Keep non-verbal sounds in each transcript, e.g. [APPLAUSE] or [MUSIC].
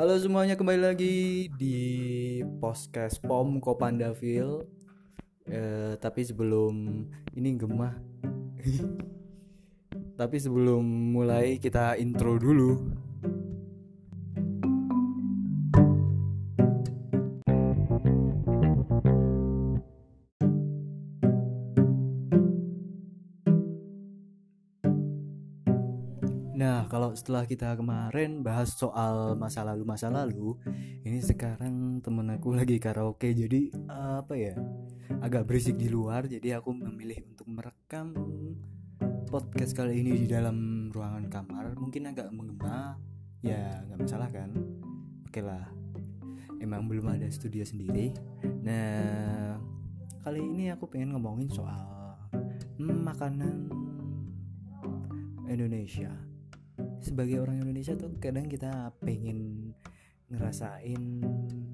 Halo semuanya kembali lagi di podcast Pom Kopandavil. Eh, tapi sebelum ini gemah. [LAUGHS] tapi sebelum mulai kita intro dulu. Kalau setelah kita kemarin bahas soal masa lalu masa lalu, ini sekarang temen aku [LAUGHS] lagi karaoke, jadi apa ya, agak berisik di luar, jadi aku memilih untuk merekam podcast kali ini di dalam ruangan kamar. Mungkin agak menggema, ya nggak masalah kan? Oke lah, emang belum ada studio sendiri. Nah, kali ini aku pengen ngomongin soal makanan Indonesia sebagai orang Indonesia tuh kadang kita pengen ngerasain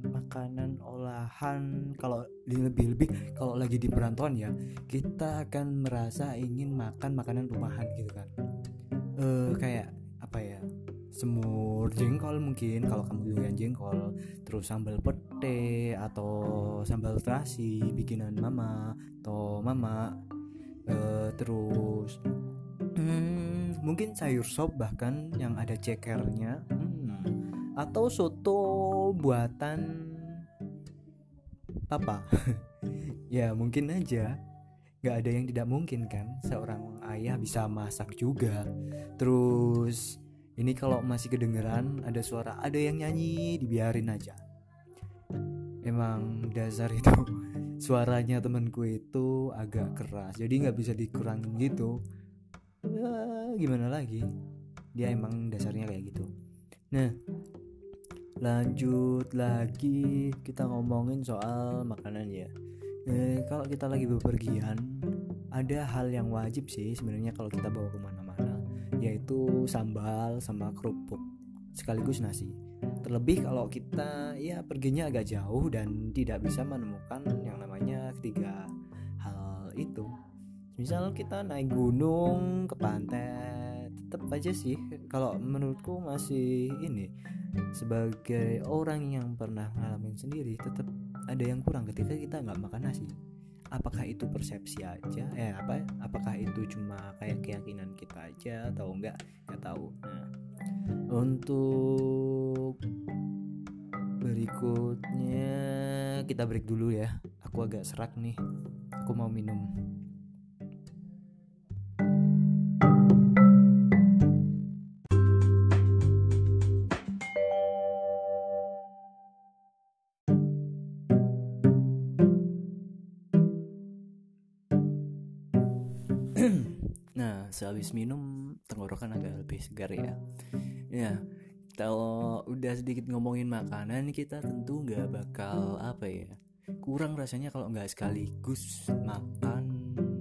makanan olahan. Kalau lebih-lebih kalau lagi di perantauan ya kita akan merasa ingin makan makanan rumahan gitu kan. Eh kayak apa ya semur jengkol mungkin kalau kamu doyan jengkol terus sambal pete atau sambal terasi bikinan mama atau mama. Eh, terus hmm, mungkin sayur sop bahkan yang ada cekernya. Hmm, atau soto buatan papa. [LAUGHS] Ya mungkin aja. Nggak ada yang tidak mungkin kan? Seorang ayah bisa masak juga. Terus ini kalau masih kedengeran ada suara ada yang nyanyi dibiarin aja. Emang dasar itu [LAUGHS] suaranya temanku itu agak keras. Jadi nggak bisa dikurangin gitu gimana lagi? Dia emang dasarnya kayak gitu. Nah lanjut lagi kita ngomongin soal makanan ya. Eh, kalau kita lagi bepergian ada hal yang wajib sih sebenarnya kalau kita bawa ke mana-mana yaitu sambal sama kerupuk sekaligus nasi. Terlebih kalau kita ya perginya agak jauh dan tidak bisa menemukan yang namanya ketiga hal itu misal kita naik gunung ke pantai tetap aja sih. Kalau menurutku masih ini sebagai orang yang pernah ngalamin sendiri tetap ada yang kurang ketika kita nggak makan nasi. Apakah itu persepsi aja? Eh apa? Apakah itu cuma kayak keyakinan kita aja atau enggak? Nggak tahu. Nah untuk berikutnya kita break dulu ya. Aku agak serak nih. Aku mau minum Nah, sehabis minum tenggorokan agak lebih segar ya. Ya, kalau udah sedikit ngomongin makanan kita tentu nggak bakal apa ya kurang rasanya kalau nggak sekaligus makan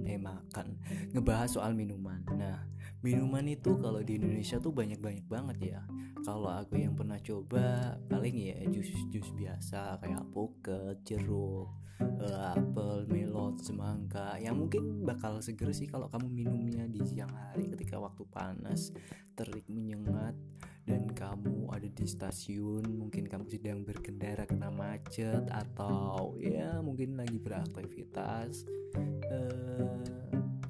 eh makan ngebahas soal minuman. Nah, minuman itu kalau di Indonesia tuh banyak banyak banget ya. Kalau aku yang pernah coba paling ya jus-jus biasa kayak alpukat, jeruk, uh, apel, semangka yang mungkin bakal seger sih kalau kamu minumnya di siang hari ketika waktu panas, terik menyengat dan kamu ada di stasiun, mungkin kamu sedang berkendara kena macet atau ya mungkin lagi beraktivitas. Uh,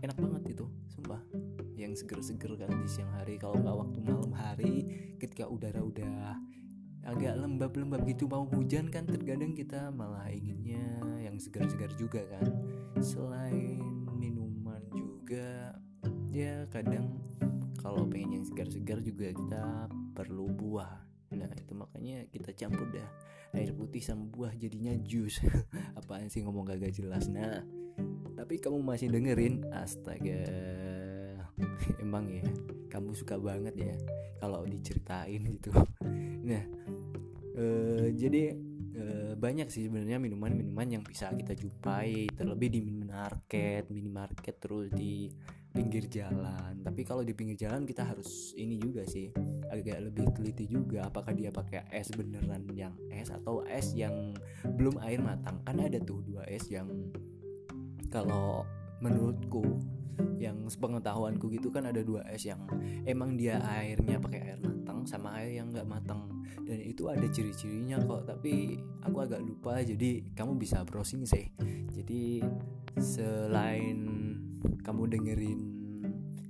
enak banget itu, sumpah. Yang seger-seger kan di siang hari kalau nggak waktu malam hari ketika udara udah agak lembab-lembab gitu mau hujan kan terkadang kita malah inginnya yang segar-segar juga kan. Selain minuman juga ya kadang kalau pengen yang segar-segar juga kita perlu buah. Nah itu makanya kita campur dah air putih sama buah jadinya jus. [LAUGHS] Apaan sih ngomong gak jelas. Nah tapi kamu masih dengerin astaga. [LAUGHS] Emang ya kamu suka banget ya kalau diceritain gitu. Nah Uh, jadi uh, banyak sih sebenarnya minuman-minuman yang bisa kita jumpai terlebih di minimarket, minimarket terus di pinggir jalan. Tapi kalau di pinggir jalan kita harus ini juga sih agak lebih teliti juga apakah dia pakai es beneran yang es atau es yang belum air matang. Kan ada tuh dua es yang kalau menurutku yang sepengetahuanku gitu kan ada dua es yang emang dia airnya pakai air matang sama air yang nggak matang. Dan itu ada ciri-cirinya kok tapi aku agak lupa. Jadi kamu bisa browsing sih. Jadi selain kamu dengerin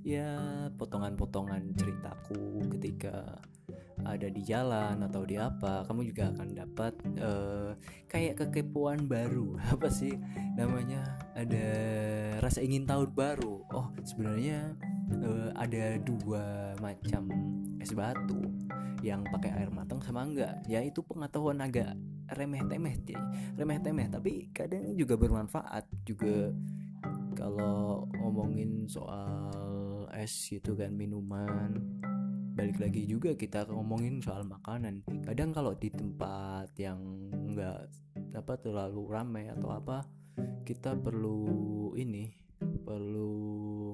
ya potongan-potongan ceritaku ketika ada di jalan atau di apa kamu juga akan dapat uh, kayak kekepoan baru. [LAUGHS] Apa sih namanya? Ada rasa ingin tahu baru. Oh sebenarnya uh, ada dua macam es batu yang pakai air matang sama enggak. Ya itu pengetahuan agak remeh temeh sih remeh temeh tapi kadang juga bermanfaat juga. Kalau ngomongin soal es gitu kan minuman balik lagi juga kita ngomongin soal makanan. Kadang kalau di tempat yang nggak apa terlalu ramai atau apa kita perlu ini perlu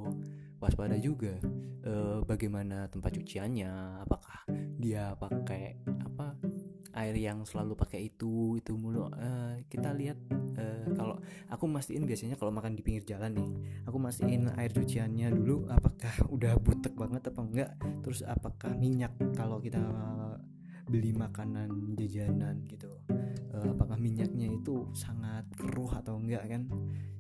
waspada juga e, bagaimana tempat cuciannya apakah dia pakai air yang selalu pakai itu itu mulu. Uh, kita lihat uh, kalau aku mastiin biasanya kalau makan di pinggir jalan nih aku mastiin air cuciannya dulu apakah udah butek banget apa enggak? Terus apakah minyak kalau kita beli makanan jajanan gitu uh, apakah minyaknya itu sangat keruh atau enggak kan?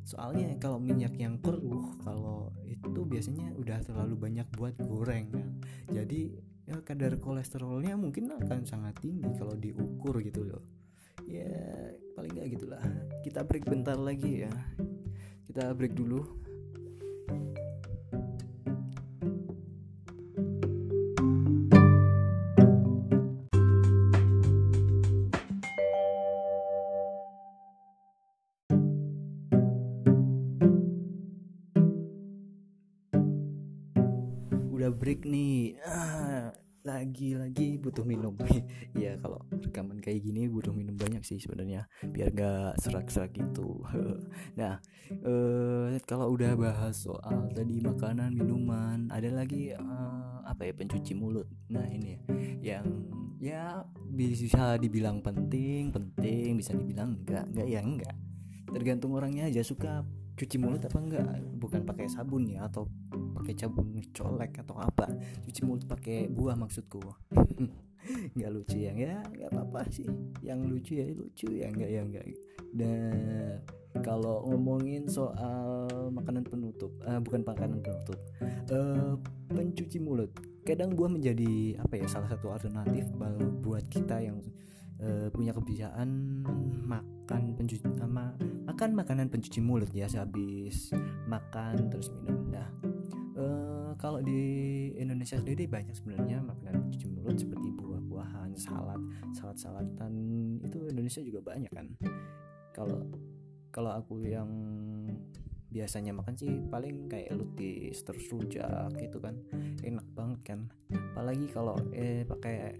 Soalnya kalau minyak yang keruh kalau itu biasanya udah terlalu banyak buat goreng kan. Jadi ya kadar kolesterolnya mungkin akan sangat tinggi kalau diukur gitu loh. Ya paling nggak gitulah. Kita break bentar lagi ya. Kita break dulu udah break nih. Ah, lagi lagi butuh minum. [LAUGHS] Ya kalau rekaman kayak gini butuh minum banyak sih sebenarnya biar gak serak-serak gitu. [LAUGHS] Nah eh, kalau udah bahas soal tadi makanan minuman ada lagi uh, apa ya pencuci mulut. Nah ini yang ya bisa dibilang penting penting bisa dibilang enggak enggak ya enggak tergantung orangnya aja suka cuci mulut apa enggak. Bukan pakai sabun ya atau pakai sabun colek atau apa. Cuci mulut pakai buah maksudku. [LAUGHS] Nggak lucu ya ya nggak apa-apa sih. Yang lucu ya lucu ya enggak ya enggak. Dan kalau ngomongin soal makanan penutup uh, bukan makanan penutup uh, pencuci mulut. Kadang buah menjadi apa ya salah satu alternatif buat kita yang uh, punya kebiasaan makan pencuci sama makan makanan pencuci mulut ya sehabis makan terus minum. Nah uh, kalau di Indonesia sendiri banyak sebenarnya makanan pencuci mulut seperti buah-buahan salad salad salatan itu Indonesia juga banyak kan. Kalau kalau aku yang biasanya makan sih paling kayak lutis terus rujak gitu kan. Enak banget kan. Apalagi kalau eh pakai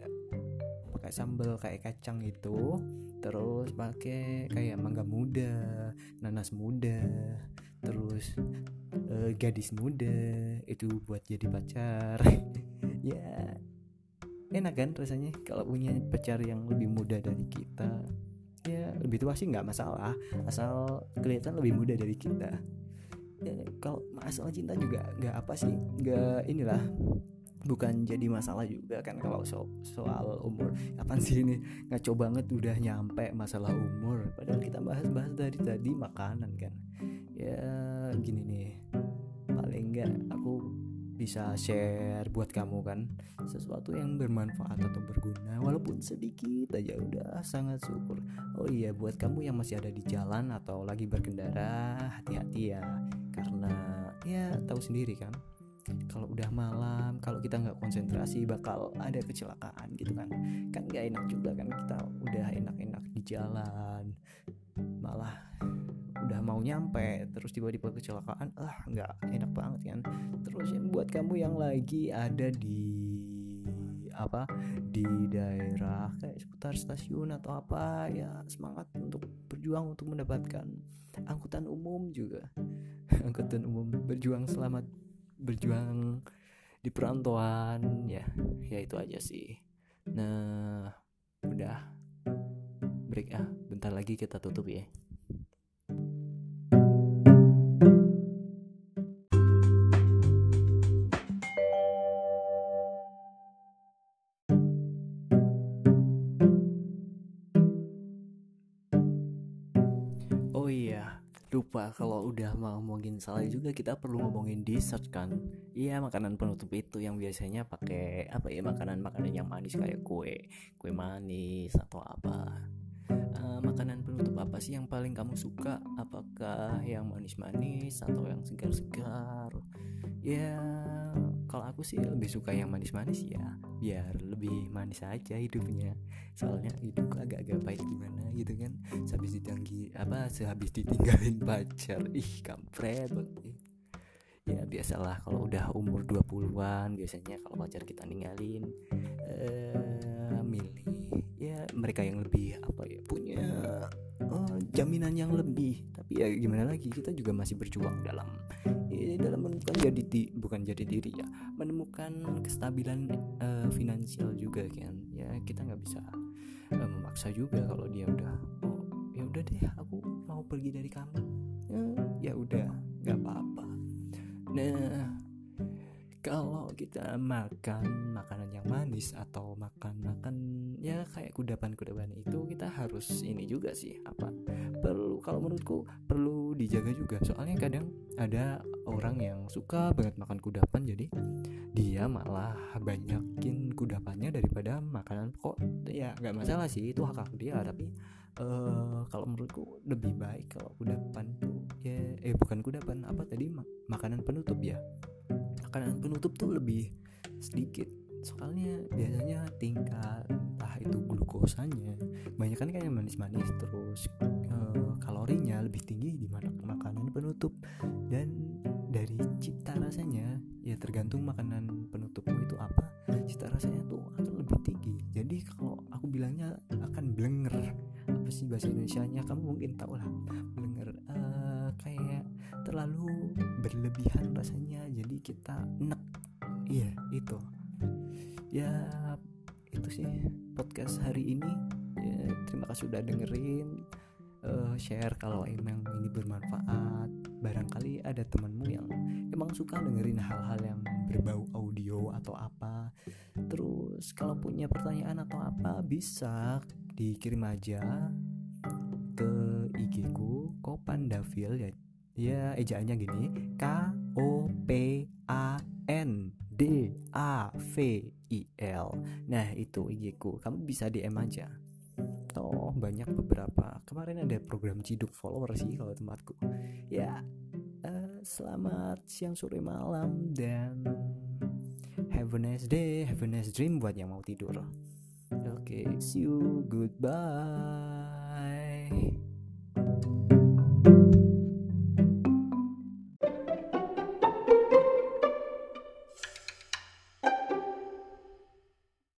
pakai sambal kayak kacang itu terus pakai kayak mangga muda nanas muda terus uh, gadis muda itu buat jadi pacar. [LAUGHS] Ya enak kan rasanya kalau punya pacar yang lebih muda dari kita. Ya lebih tua sih nggak masalah asal kelihatan lebih muda dari kita. Ya, kalau masalah cinta juga nggak apa sih nggak inilah bukan jadi masalah juga kan kalau so soal umur. Kapan sih ini? Ngaco banget udah nyampe masalah umur. Padahal kita bahas-bahas dari tadi makanan kan. Ya gini nih. Paling enggak aku bisa share buat kamu kan sesuatu yang bermanfaat atau berguna walaupun sedikit aja udah sangat syukur. Oh iya buat kamu yang masih ada di jalan atau lagi berkendara hati-hati ya. Karena ya tahu sendiri kan kalau udah malam kalau kita nggak konsentrasi bakal ada kecelakaan gitu kan. Kan nggak enak juga kan kita udah enak-enak di jalan malah udah mau nyampe terus tiba-tiba kecelakaan ah nggak enak banget kan. Terus yang buat kamu yang lagi ada di apa di daerah kayak seputar stasiun atau apa ya semangat untuk berjuang untuk mendapatkan angkutan umum juga. [LAUGHS] Angkutan umum berjuang selamat berjuang di perantauan ya ya itu aja sih. Nah udah. Break ah bentar lagi kita tutup ya lupa kalau udah mau ngomongin salah juga kita perlu ngomongin dessert kan. Iya makanan penutup itu yang biasanya pakai apa ya makanan makanan yang manis kayak kue kue manis atau apa. Uh, makanan penutup apa sih yang paling kamu suka? Apakah yang manis-manis atau yang segar-segar? Ya kalau aku sih lebih suka yang manis-manis ya biar lebih manis aja hidupnya. Soalnya hidup agak-agak pahit gimana gitu kan sehabis ditanggi apa sehabis ditinggalin pacar. Ih kampret ya biasalah kalau udah umur 20-an biasanya kalau pacar kita ninggalin uh, milih ya mereka yang lebih apa ya punya uh, jaminan yang lebih. Tapi ya gimana lagi kita juga masih berjuang dalam dalam menemukan jadi di, bukan jadi diri ya menemukan kestabilan uh, finansial juga kan. Ya kita nggak bisa uh, memaksa juga kalau dia udah oh ya udah deh aku mau pergi dari kamu. Ya, ya udah nggak apa-apa. Nah kalau kita makan makanan yang manis atau makan makan ya kayak kudapan-kudapan itu kita harus ini juga sih apa perlu kalau menurutku perlu dijaga juga. Soalnya kadang ada orang yang suka banget makan kudapan jadi dia malah banyakin kudapannya daripada makanan. Kok ya nggak masalah sih itu hak hak dia tapi uh, kalau menurutku lebih baik kalau kudapan tuh ya eh bukan kudapan apa tadi? Mak makanan penutup ya. Makanan penutup tuh lebih sedikit. Soalnya biasanya tingkat entah itu glukosanya banyak kan kayak manis-manis terus uh, kalorinya lebih tinggi di mana makanan penutup. Dan dari cita rasanya ya tergantung makanan penutupmu itu apa cita rasanya tuh akan lebih tinggi. Jadi kalau aku bilangnya akan blenger sih bahasa Indonesia nya kamu mungkin tahu lah blenger uh, kayak terlalu berlebihan rasanya jadi kita enak iya itu. Ya itu sih podcast hari ini. Ya, terima kasih udah dengerin uh, share kalau emang ini bermanfaat. Barangkali ada temanmu yang emang suka dengerin hal-hal yang berbau audio atau apa. Terus kalau punya pertanyaan atau apa bisa dikirim aja ke IG ku Kopan Davil ya. Ya ejaannya gini. K O P A N D A V I L. Nah itu IG ku. Kamu bisa DM aja. Toh banyak beberapa. Kemarin ada program ciduk follower sih kalau tempatku. Ya uh, selamat siang sore malam dan have a nice day have a nice dream buat yang mau tidur. Oke okay, see you. Goodbye okay?